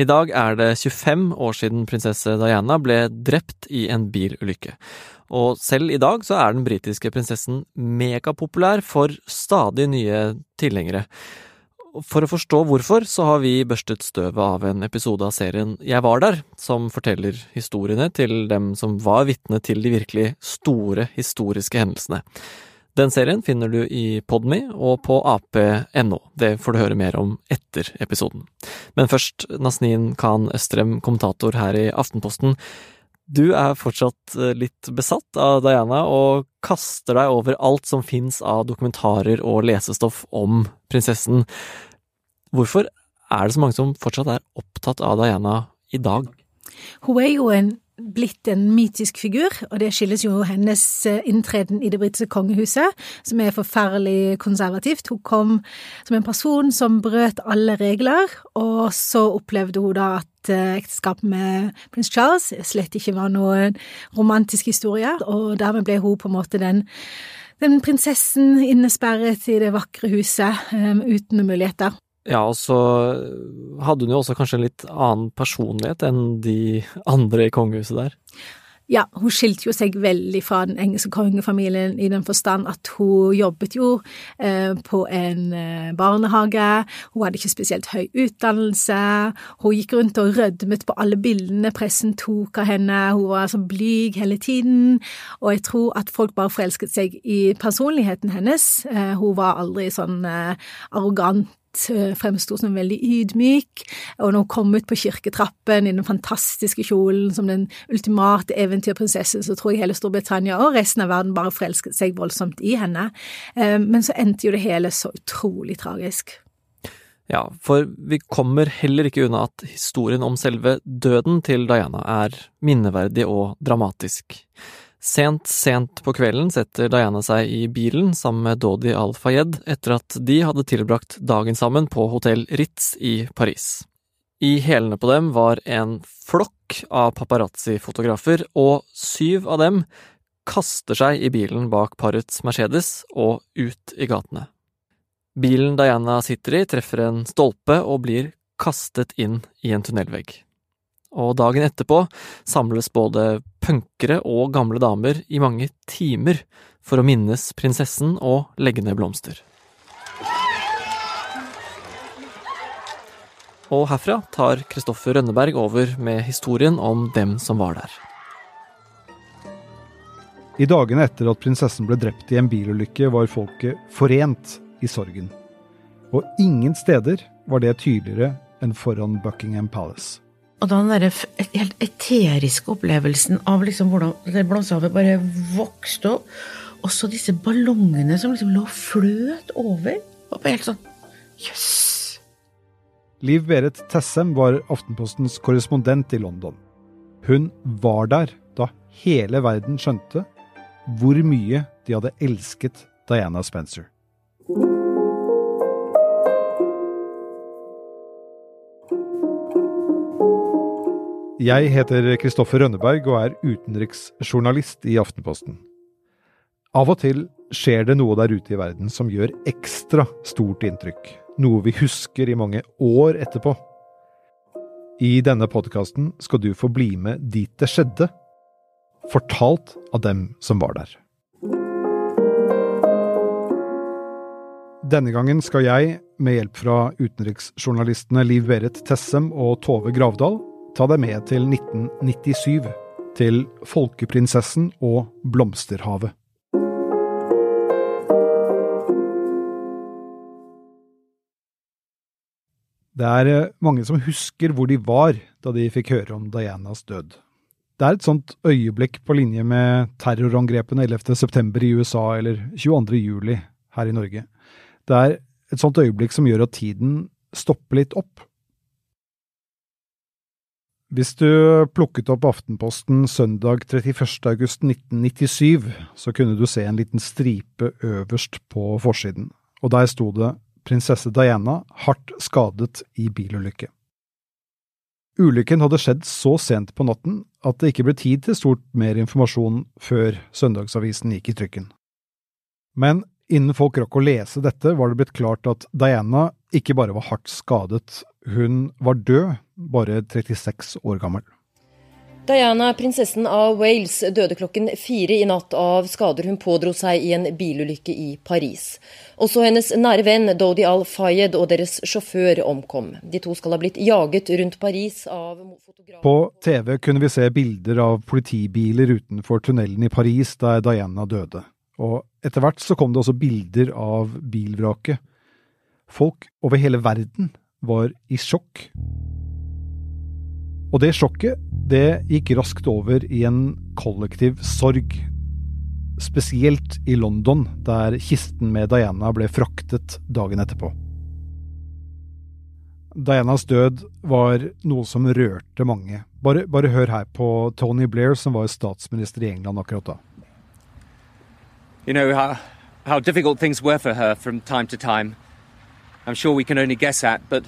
I dag er det 25 år siden prinsesse Diana ble drept i en bilulykke. Og selv i dag så er den britiske prinsessen megapopulær for stadig nye tilhengere. For å forstå hvorfor, så har vi børstet støvet av en episode av serien Jeg var der, som forteller historiene til dem som var vitne til de virkelig store historiske hendelsene. Den serien finner du i Podme og på ap.no. Det får du høre mer om etter episoden. Men først, Nasnin Khan Østrem, kommentator her i Aftenposten. Du er fortsatt eh, litt besatt av Diana og kaster deg over alt som fins av dokumentarer og lesestoff om prinsessen. Hvorfor er det så mange som fortsatt er opptatt av Diana i dag? Hun er jo en blitt en mytisk figur, og det skyldes jo hennes eh, inntreden i det britiske kongehuset, som er forferdelig konservativt. Hun kom som en person som brøt alle regler, og så opplevde hun da at eh, ekteskapet med prins Charles slett ikke var noen romantisk historie, og dermed ble hun på en måte den den prinsessen innesperret i det vakre huset um, uten muligheter. Ja, og så hadde hun jo også kanskje en litt annen personlighet enn de andre i kongehuset der. Ja, hun skilte jo seg veldig fra den engelske kongefamilien i den forstand at hun jobbet jo eh, på en eh, barnehage, hun hadde ikke spesielt høy utdannelse, hun gikk rundt og rødmet på alle bildene pressen tok av henne, hun var så blyg hele tiden, og jeg tror at folk bare forelsket seg i personligheten hennes. Eh, hun var aldri sånn arrogant fremsto som veldig ydmyk, og når hun kom ut på kirketrappen i den fantastiske kjolen som den ultimate eventyrprinsessen, så tror jeg hele Storbritannia og resten av verden bare forelsket seg voldsomt i henne. Eh, men så endte jo det hele så utrolig tragisk. Ja, for vi kommer heller ikke unna at historien om selve døden til Diana er minneverdig og dramatisk. Sent, sent på kvelden setter Diana seg i bilen sammen med Dodi Al-Fayed etter at de hadde tilbrakt dagen sammen på hotell Ritz i Paris. I hælene på dem var en flokk av paparazzi-fotografer, og syv av dem kaster seg i bilen bak parets Mercedes og ut i gatene. Bilen Diana sitter i, treffer en stolpe og blir kastet inn i en tunnelvegg og dagen etterpå samles både punkere og gamle damer i mange timer for å minnes prinsessen og legge ned blomster. Og herfra tar Kristoffer Rønneberg over med historien om dem som var der. I dagene etter at prinsessen ble drept i en bilulykke, var folket forent i sorgen. Og ingen steder var det tydeligere enn foran Buckingham Palace. Og da den derre helt eteriske opplevelsen av liksom hvordan det blomsterhavet bare vokste opp, og så disse ballongene som liksom lå fløt over. Og helt sånn Jøss! Yes. Liv Berit Tessem var Aftenpostens korrespondent i London. Hun var der da hele verden skjønte hvor mye de hadde elsket Diana Spencer. Jeg heter Kristoffer Rønneberg og er utenriksjournalist i Aftenposten. Av og til skjer det noe der ute i verden som gjør ekstra stort inntrykk, noe vi husker i mange år etterpå. I denne podkasten skal du få bli med dit det skjedde, fortalt av dem som var der. Denne gangen skal jeg, med hjelp fra utenriksjournalistene Liv Berit Tessem og Tove Gravdal, ta deg med til 1997, til Folkeprinsessen og Blomsterhavet. Det er eh, mange som husker hvor de var da de fikk høre om Dianas død. Det er et sånt øyeblikk på linje med terrorangrepene 11. september i USA eller 22. juli her i Norge. Det er et sånt øyeblikk som gjør at tiden stopper litt opp. Hvis du plukket opp Aftenposten søndag 31. august 1997, så kunne du se en liten stripe øverst på forsiden, og der sto det Prinsesse Diana hardt skadet i bilulykke. Ulykken hadde skjedd så sent på natten at det ikke ble tid til stort mer informasjon før søndagsavisen gikk i trykken. Men innen folk rakk å lese dette, var det blitt klart at Diana ikke bare var hardt skadet, hun var død, bare 36 år gammel. Diana, prinsessen av Wales, døde klokken fire i natt av skader hun pådro seg i en bilulykke i Paris. Også hennes nære venn Dodi al-Fayed og deres sjåfør omkom. De to skal ha blitt jaget rundt Paris av fotografer På TV kunne vi se bilder av politibiler utenfor tunnelen i Paris der Diana døde. Og etter hvert så kom det også bilder av bilvraket. Folk over hele verden var i sjokk. Og det sjokket, det gikk raskt over i en kollektiv sorg. Spesielt i London, der kisten med Diana ble fraktet dagen etterpå. Dianas død var noe som rørte mange. Bare, bare hør her på Tony Blair, som var statsminister i England akkurat da. You know how, how difficult things for her from time to time. I'm sure we can only guess at, but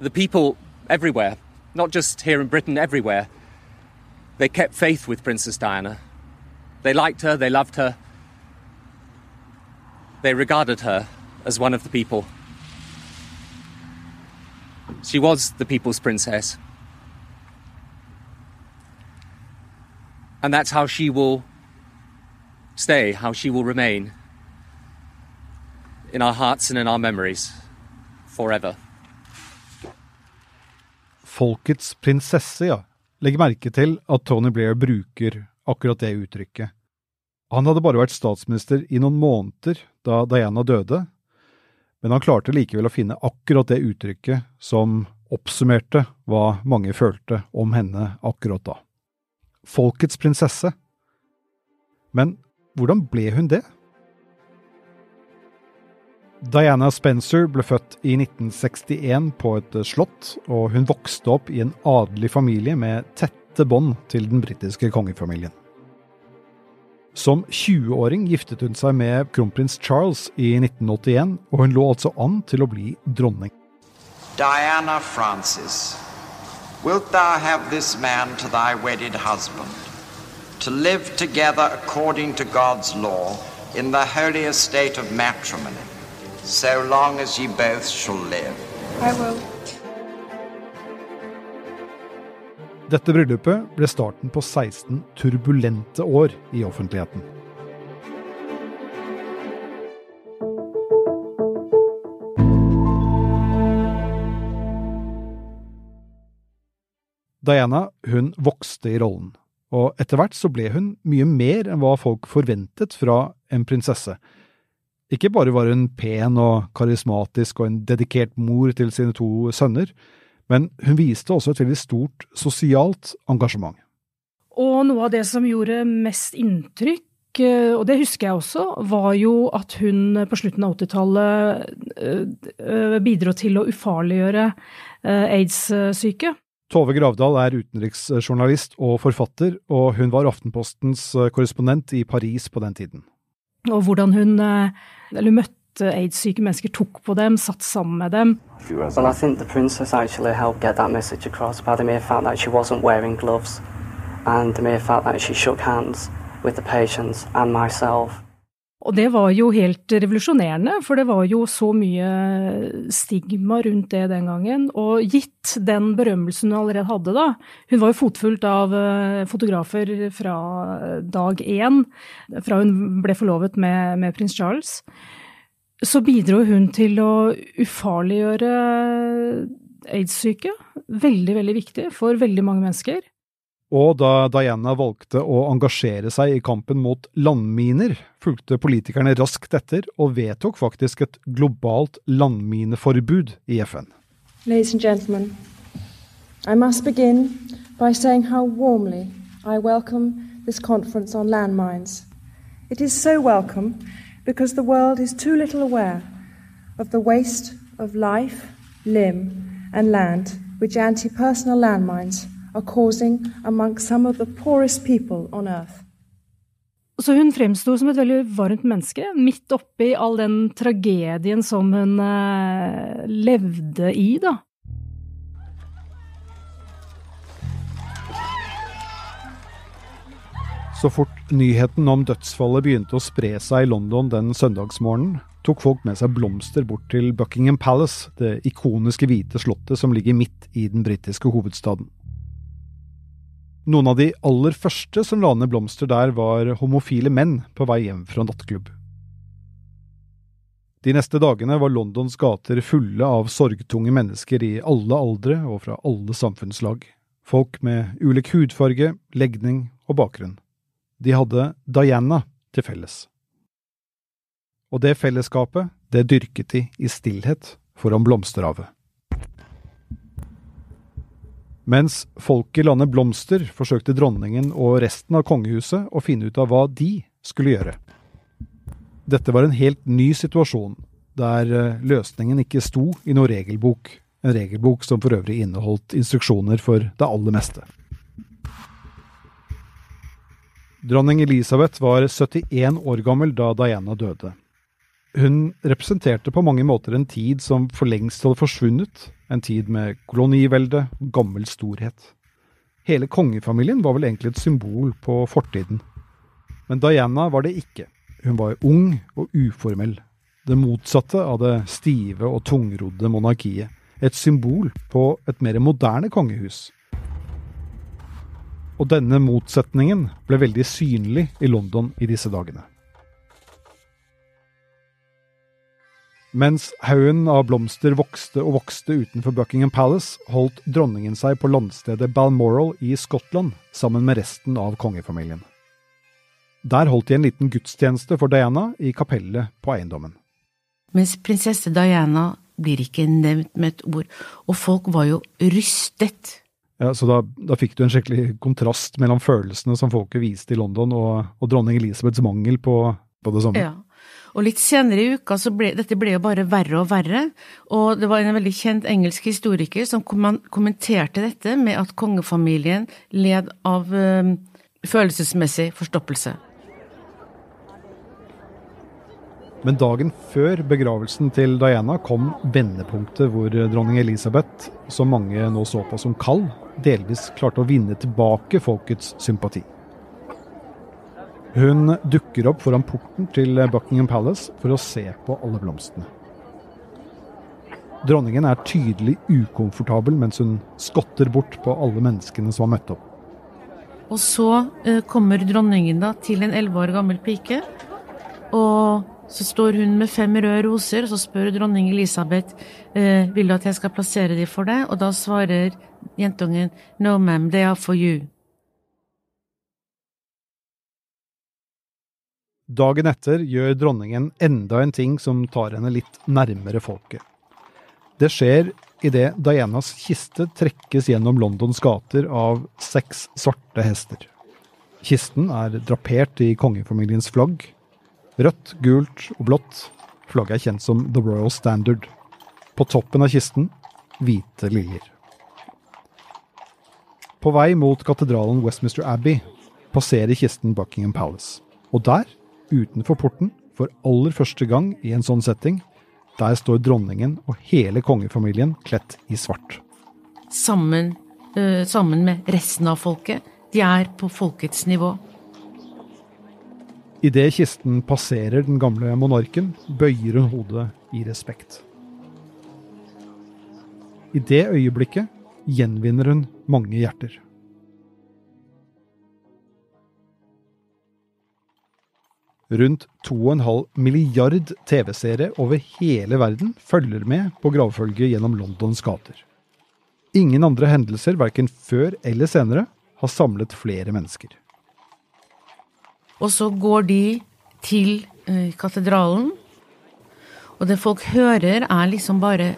the people everywhere, not just here in Britain, everywhere, they kept faith with Princess Diana. They liked her, they loved her, they regarded her as one of the people. She was the people's princess. And that's how she will stay, how she will remain in our hearts and in our memories forever. Folkets prinsesse, ja. Legg merke til at Tony Blair bruker akkurat det uttrykket. Han hadde bare vært statsminister i noen måneder da Diana døde, men han klarte likevel å finne akkurat det uttrykket som oppsummerte hva mange følte om henne akkurat da. Folkets prinsesse. Men hvordan ble hun det? Diana Spencer ble født i 1961 på et slott, og hun vokste opp i en adelig familie med tette bånd til den britiske kongefamilien. Som 20-åring giftet hun seg med kronprins Charles i 1981, og hun lå altså an til å bli dronning. Diana Francis, wilt thou have this man to thy wedded husband, to live together according to God's law in the holy estate of matrimony, so long as ye both shall live? I will. Dette bryllupet ble starten på 16 turbulente år i offentligheten. Diana hun vokste i rollen, og etter hvert så ble hun mye mer enn hva folk forventet fra en prinsesse. Ikke bare var hun pen og karismatisk og en dedikert mor til sine to sønner, men hun viste også et veldig stort sosialt engasjement. Og noe av det som gjorde mest inntrykk, eh, og det husker jeg også, var jo at hun på slutten av 80-tallet bidro til å ufarliggjøre aids-syke. Tove Gravdal er utenriksjournalist og forfatter, og hun var Aftenpostens korrespondent i Paris på den tiden. Og hvordan hun, hun møtte aids-syke mennesker, tok på dem, satt sammen med dem. Well, I think the princess actually helped get that message across by the mere fact that she wasn't wearing gloves and the mere fact that she shook hands with the patients and myself. Og det var jo helt revolusjonerende, for det var jo så mye stigma rundt det den gangen. Og gitt den berømmelsen hun allerede hadde, da Hun var jo fotfulgt av fotografer fra dag én, fra hun ble forlovet med, med prins Charles. Så bidro hun til å ufarliggjøre aids-syke. Veldig, veldig viktig for veldig mange mennesker. Og da Diana valgte å engasjere seg i kampen mot landminer, fulgte politikerne raskt etter og vedtok faktisk et globalt landmineforbud i FN. Ladies and gentlemen, I must begin by saying how warmly I welcome this conference on landmines. It is so welcome because the world is too little aware of the waste of life, limb, and land which anti personal landmines are causing among some of the poorest people on earth. Så hun fremsto som et veldig varmt menneske, midt oppi all den tragedien som hun eh, levde i, da. Så fort nyheten om dødsfallet begynte å spre seg i London den søndagsmorgenen, tok folk med seg blomster bort til Buckingham Palace, det ikoniske hvite slottet som ligger midt i den britiske hovedstaden. Noen av de aller første som la ned blomster der, var homofile menn på vei hjem fra nattklubb. De neste dagene var Londons gater fulle av sorgtunge mennesker i alle aldre og fra alle samfunnslag. Folk med ulik hudfarge, legning og bakgrunn. De hadde Diana til felles. Og det fellesskapet, det dyrket de i stillhet foran blomsterhavet. Mens folk i landet blomster, forsøkte dronningen og resten av kongehuset å finne ut av hva de skulle gjøre. Dette var en helt ny situasjon, der eh, løsningen ikke sto i noen regelbok, en regelbok som for øvrig inneholdt instruksjoner for det aller meste. Dronning Elisabeth var 71 år gammel da Diana døde. Hun representerte på mange måter en tid som for lengst hadde forsvunnet, en tid med kolonivelde gammel storhet. Hele kongefamilien var vel egentlig et symbol på fortiden. Men Diana var det ikke. Hun var ung og uformell. Det motsatte av det stive og tungrodde monarkiet. Et symbol på et mer moderne kongehus. Og denne motsetningen ble veldig synlig i London i disse dagene. Mens haugen av blomster vokste og vokste utenfor Buckingham Palace, holdt dronningen seg på landstedet Balmoral i Skottland sammen med resten av kongefamilien. Der holdt de en liten gudstjeneste for Diana i kapellet på eiendommen. Mens prinsesse Diana blir ikke nevnt med et ord, og folk var jo rystet. Ja, Så da, da fikk du en skikkelig kontrast mellom følelsene som folket viste i London, og, og dronning Elisabeths mangel på, på det samme. Ja. Og litt senere i uka så ble dette ble jo bare verre og verre, og det var en veldig kjent engelsk historiker som kommenterte dette med at kongefamilien led av øh, følelsesmessig forstoppelse. Men dagen før begravelsen til Diana kom vendepunktet hvor dronning Elisabeth, som mange nå så på som kald, delvis klarte å vinne tilbake folkets sympati. Hun dukker opp foran porten til Buckingham Palace for å se på alle blomstene. Dronningen er tydelig ukomfortabel mens hun skotter bort på alle menneskene som har møtt opp. Og så eh, kommer dronningen da til en elleve år gammel pike. Og så står hun med fem røde roser, og så spør dronning Elisabeth eh, vil du at jeg skal plassere dem for deg. Og da svarer jentungen no ma'am, they are for you. Dagen etter gjør dronningen enda en ting som tar henne litt nærmere folket. Det skjer idet Dianas kiste trekkes gjennom Londons gater av seks svarte hester. Kisten er drapert i kongefamiliens flagg. Rødt, gult og blått. Flagget er kjent som The Royal Standard. På toppen av kisten hvite liljer. På vei mot katedralen Westminster Abbey passerer kisten Buckingham Palace. Og der utenfor porten, for aller første gang i en sånn setting, der står dronningen og hele kongefamilien kledt i svart. Sammen, øh, sammen med resten av folket. De er på folkets nivå. Idet kisten passerer den gamle monarken, bøyer hun hodet i respekt. I det øyeblikket gjenvinner hun mange hjerter. Rundt 2,5 milliard TV-seere over hele verden følger med på gravfølget gjennom Londons gater. Ingen andre hendelser, verken før eller senere, har samlet flere mennesker. Og så går de til eh, katedralen, og det folk hører, er liksom bare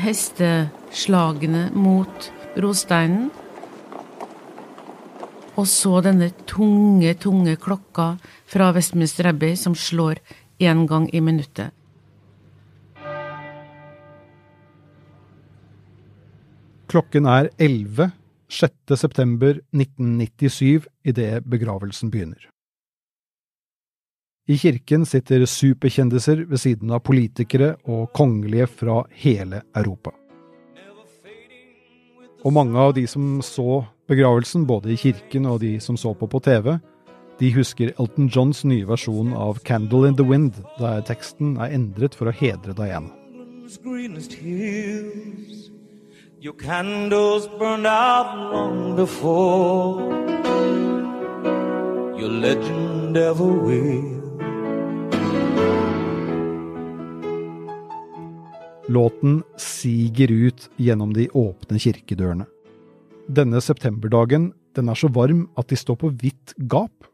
hesteslagene mot brosteinen. Og så denne tunge, tunge klokka fra Westminster Abbey som slår én gang i minuttet. Klokken er 11. 6. september 1997 idet begravelsen begynner. I kirken sitter superkjendiser ved siden av politikere og kongelige fra hele Europa. Og mange av de som så begravelsen, både i kirken og de som så på på TV, De husker Elton Johns nye versjon av 'Candle in the Wind', der teksten er endret for å hedre Diana. Your candles burned out long before your legend ever will. Låten siger ut gjennom de åpne kirkedørene. Denne septemberdagen den er så varm at de står på vidt gap.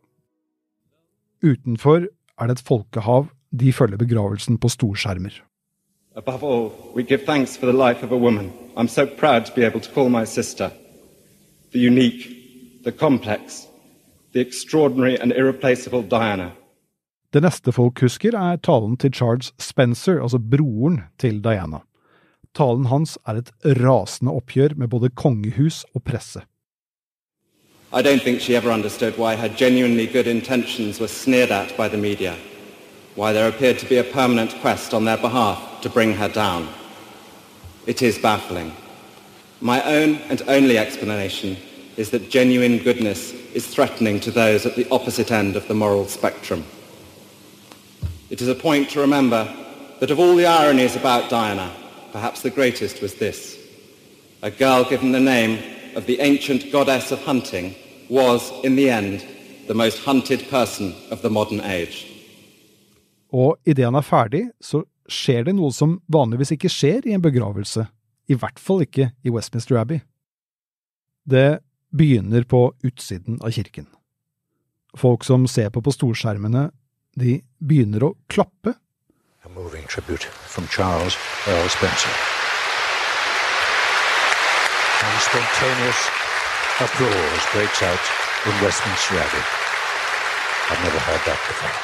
Utenfor er det et folkehav, de følger begravelsen på storskjermer. Above all, we give thanks for the life of a woman I'm so proud to be able to call my sister. The unique, the complex, the extraordinary and irreplaceable Diana. Det neste folk husker, er talen til Charles Spencer, altså broren til Diana. Talen hans er et rasende oppgjør med både kongehus og presse. I don't think she ever understood why her genuinely good intentions were sneered at by the media, why there appeared to be a permanent quest on their behalf to bring her down. It is baffling. My own and only explanation is that genuine goodness is threatening to those at the opposite end of the moral spectrum. It is a point to remember that of all the ironies about Diana, perhaps the greatest was this. A girl given the name of the ancient goddess of hunting was, in the end, the most hunted person of the modern age. Og idet han er ferdig, så skjer det noe som vanligvis ikke skjer i en begravelse, i hvert fall ikke i Westminster Abbey. Det begynner på utsiden av kirken. Folk som ser på på storskjermene, de begynner å klappe. A moving tribute from Charles Earl Spencer. And spontaneous applause breaks out in Westminster Abbey. I've never heard that before.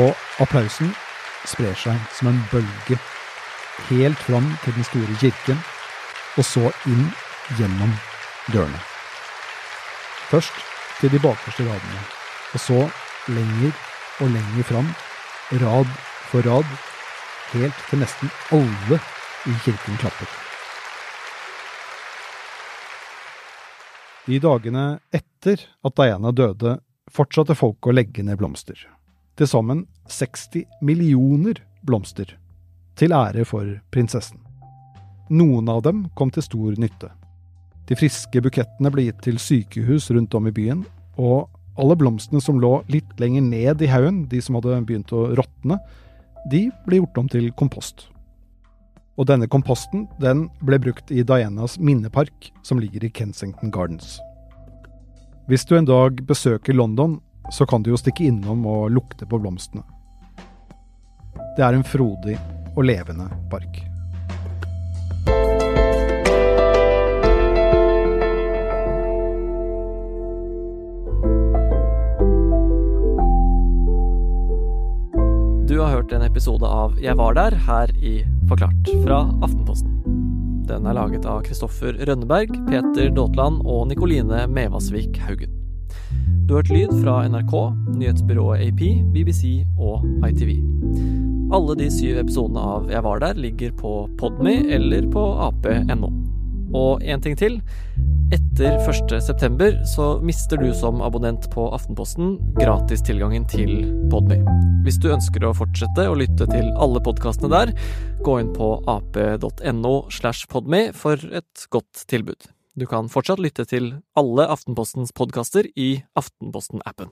Og applausen sprer seg som en bølge helt fram til den store kirken, og så inn gjennom dørene. Først til de bakerste radene, og så lenger og lenger fram, rad for rad, helt til nesten alle i kirken klapper. De dagene etter at Diana døde, fortsatte folk å legge ned blomster. Til sammen 60 millioner blomster, til ære for prinsessen. Noen av dem kom til stor nytte. De friske bukettene ble gitt til sykehus rundt om i byen, og alle blomstene som lå litt lenger ned i haugen, de som hadde begynt å råtne, de ble gjort om til kompost. Og denne komposten den ble brukt i Dianas minnepark, som ligger i Kensington Gardens. Hvis du en dag besøker London, så kan du jo stikke innom og lukte på blomstene. Det er en frodig og levende park. Du har hørt en episode av Jeg var der her i Forklart fra Aftenposten. Den er laget av Kristoffer Rønneberg, Peter Daatland og Nikoline Mevasvik Haugen. Du har hørt lyd fra NRK, nyhetsbyrået AP, BBC og ITV. Alle de syv episodene av Jeg var der ligger på Podme eller på ap.no. Og en ting til. Etter 1.9 så mister du som abonnent på Aftenposten gratis tilgangen til Podme. Hvis du ønsker å fortsette å lytte til alle podkastene der, gå inn på ap.no slash podme for et godt tilbud. Du kan fortsatt lytte til alle Aftenpostens podkaster i Aftenposten-appen.